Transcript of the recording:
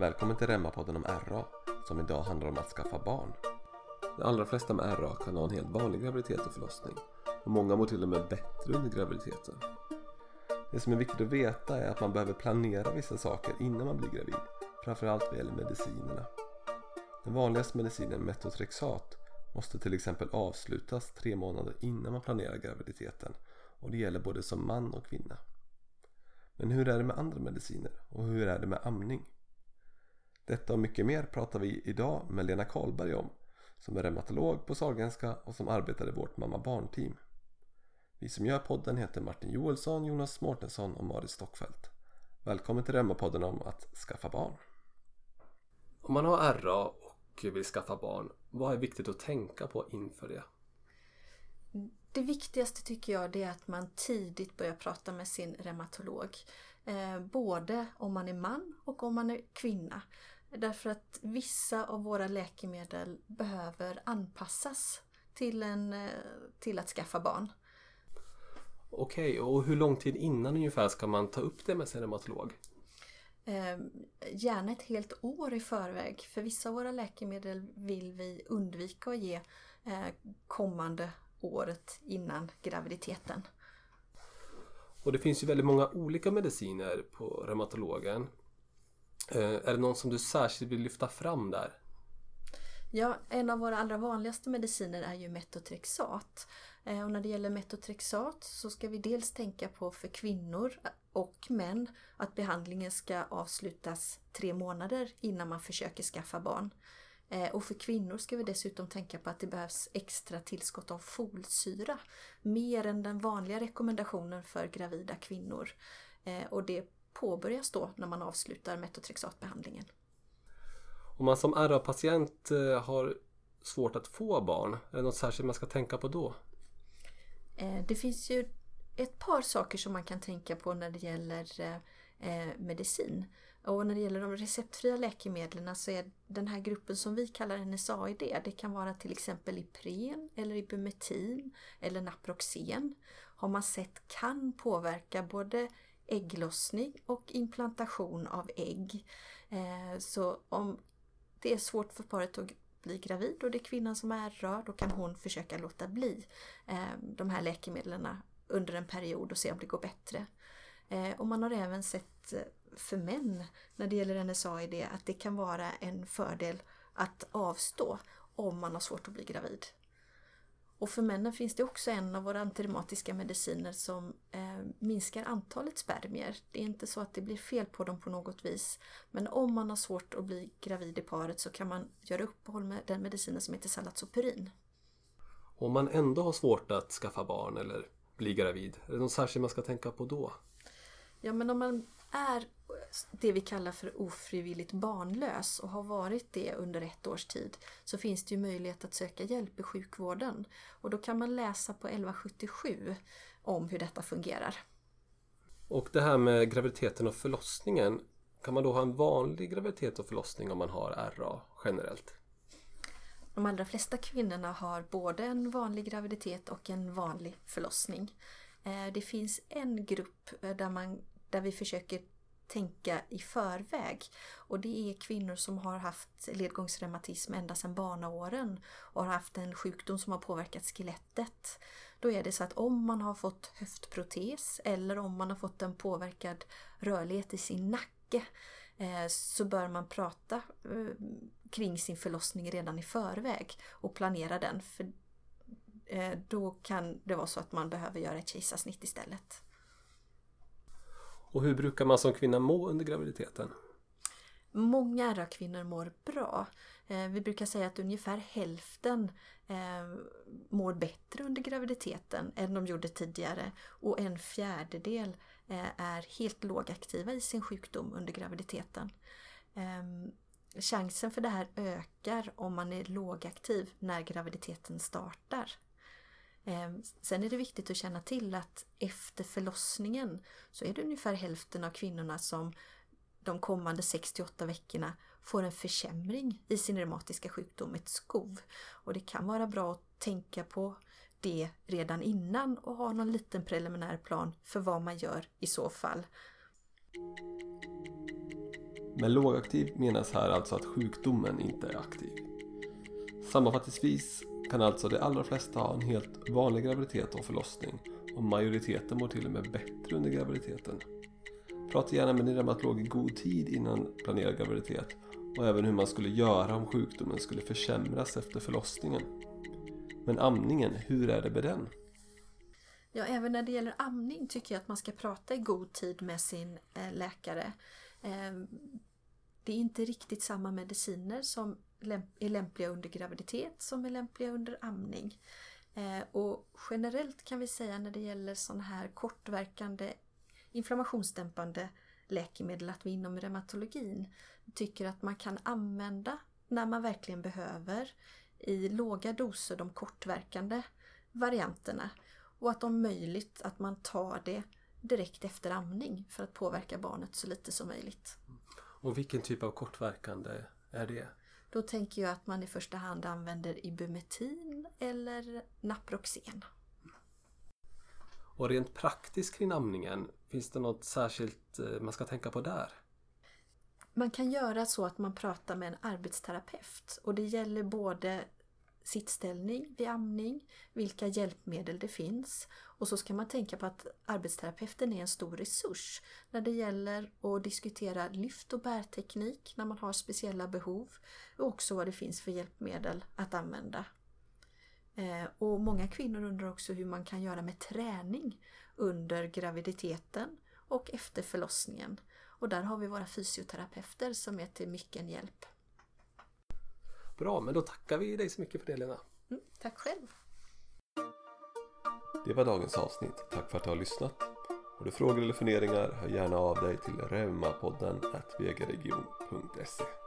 Välkommen till Remma-podden om RA som idag handlar om att skaffa barn. De allra flesta med RA kan ha en helt vanlig graviditet och förlossning och många mår till och med bättre under graviditeten. Det som är viktigt att veta är att man behöver planera vissa saker innan man blir gravid, framförallt vad gäller medicinerna. Den vanligaste medicinen metotrexat måste till exempel avslutas tre månader innan man planerar graviditeten och det gäller både som man och kvinna. Men hur är det med andra mediciner och hur är det med amning? Detta och mycket mer pratar vi idag med Lena Karlberg om som är reumatolog på Sahlgrenska och som arbetar i vårt mamma-barn-team. Vi som gör podden heter Martin Joelsson, Jonas Mårtensson och Marit Stockfeldt. Välkommen till Reumapodden om att skaffa barn. Om man har RA och vill skaffa barn, vad är viktigt att tänka på inför det? Det viktigaste tycker jag är att man tidigt börjar prata med sin reumatolog. Eh, både om man är man och om man är kvinna. Därför att vissa av våra läkemedel behöver anpassas till, en, eh, till att skaffa barn. Okej, och hur lång tid innan ungefär ska man ta upp det med sin reumatolog? Eh, gärna ett helt år i förväg. För vissa av våra läkemedel vill vi undvika att ge eh, kommande året innan graviditeten. Och det finns ju väldigt många olika mediciner på reumatologen. Eh, är det någon som du särskilt vill lyfta fram där? Ja, en av våra allra vanligaste mediciner är ju metotrexat. Eh, och när det gäller metotrexat så ska vi dels tänka på för kvinnor och män att behandlingen ska avslutas tre månader innan man försöker skaffa barn. Eh, och för kvinnor ska vi dessutom tänka på att det behövs extra tillskott av folsyra. Mer än den vanliga rekommendationen för gravida kvinnor. Och det påbörjas då när man avslutar metotrexatbehandlingen. Om man som RA-patient eh, har svårt att få barn, är det något särskilt man ska tänka på då? Det finns ju ett par saker som man kan tänka på när det gäller medicin. Och när det gäller de receptfria läkemedlen så är den här gruppen som vi kallar NSAID, det kan vara till exempel Ipren eller Ibumetin eller Naproxen. Har man sett kan påverka både ägglossning och implantation av ägg. Eh, så om det är svårt för paret att bli gravid och det är kvinnan som är rörd, då kan hon försöka låta bli eh, de här läkemedlen under en period och se om det går bättre. Eh, och man har även sett för män när det gäller NSAID att det kan vara en fördel att avstå om man har svårt att bli gravid. Och för männen finns det också en av våra antireumatiska mediciner som eh, minskar antalet spermier. Det är inte så att det blir fel på dem på något vis. Men om man har svårt att bli gravid i paret så kan man göra uppehåll med den medicinen som heter Salatsoperin. Om man ändå har svårt att skaffa barn eller bli gravid, är det något särskilt man ska tänka på då? Ja men om man är det vi kallar för ofrivilligt barnlös och har varit det under ett års tid så finns det ju möjlighet att söka hjälp i sjukvården. Och då kan man läsa på 1177 om hur detta fungerar. Och det här med graviditeten och förlossningen, kan man då ha en vanlig graviditet och förlossning om man har RA generellt? De allra flesta kvinnorna har både en vanlig graviditet och en vanlig förlossning. Eh, det finns en grupp eh, där, man, där vi försöker tänka i förväg. Och det är kvinnor som har haft ledgångsreumatism ända sedan barnaåren och har haft en sjukdom som har påverkat skelettet. Då är det så att om man har fått höftprotes eller om man har fått en påverkad rörlighet i sin nacke eh, så bör man prata eh, kring sin förlossning redan i förväg och planera den. För eh, då kan det vara så att man behöver göra ett kejsarsnitt istället. Och hur brukar man som kvinna må under graviditeten? Många RA-kvinnor mår bra. Eh, vi brukar säga att ungefär hälften eh, mår bättre under graviditeten än de gjorde tidigare och en fjärdedel eh, är helt lågaktiva i sin sjukdom under graviditeten. Ehm, chansen för det här ökar om man är lågaktiv när graviditeten startar. Ehm, sen är det viktigt att känna till att efter förlossningen så är det ungefär hälften av kvinnorna som de kommande 68 veckorna får en försämring i sin reumatiska sjukdom, ett skov. Och det kan vara bra att tänka på det redan innan och ha någon liten preliminär plan för vad man gör i så fall. Med lågaktiv menas här alltså att sjukdomen inte är aktiv. Sammanfattningsvis kan alltså de allra flesta ha en helt vanlig graviditet och förlossning och majoriteten mår till och med bättre under graviditeten. Prata gärna med din reumatolog i god tid innan planerad graviditet och även hur man skulle göra om sjukdomen skulle försämras efter förlossningen. Men amningen, hur är det med den? Ja, även när det gäller amning tycker jag att man ska prata i god tid med sin eh, läkare. Ehm, det är inte riktigt samma mediciner som är lämpliga under graviditet som är lämpliga under amning. Eh, och generellt kan vi säga när det gäller sådana här kortverkande inflammationsdämpande läkemedel att vi inom reumatologin tycker att man kan använda när man verkligen behöver i låga doser de kortverkande varianterna och att om möjligt att man tar det direkt efter amning för att påverka barnet så lite som möjligt. Och vilken typ av kortverkande är det? Då tänker jag att man i första hand använder Ibumetin eller Naproxen. Och rent praktiskt kring amningen, finns det något särskilt eh, man ska tänka på där? Man kan göra så att man pratar med en arbetsterapeut och det gäller både sittställning vid amning, vilka hjälpmedel det finns och så ska man tänka på att arbetsterapeuten är en stor resurs när det gäller att diskutera lyft och bärteknik när man har speciella behov och också vad det finns för hjälpmedel att använda. Eh, och många kvinnor undrar också hur man kan göra med träning under graviditeten och efter förlossningen. Och där har vi våra fysioterapeuter som är till mycken hjälp. Bra, men då tackar vi dig så mycket för det Lena. Mm, tack själv. Det var dagens avsnitt. Tack för att du har lyssnat. Har du frågor eller funderingar, hör gärna av dig till reumapodden vgregion.se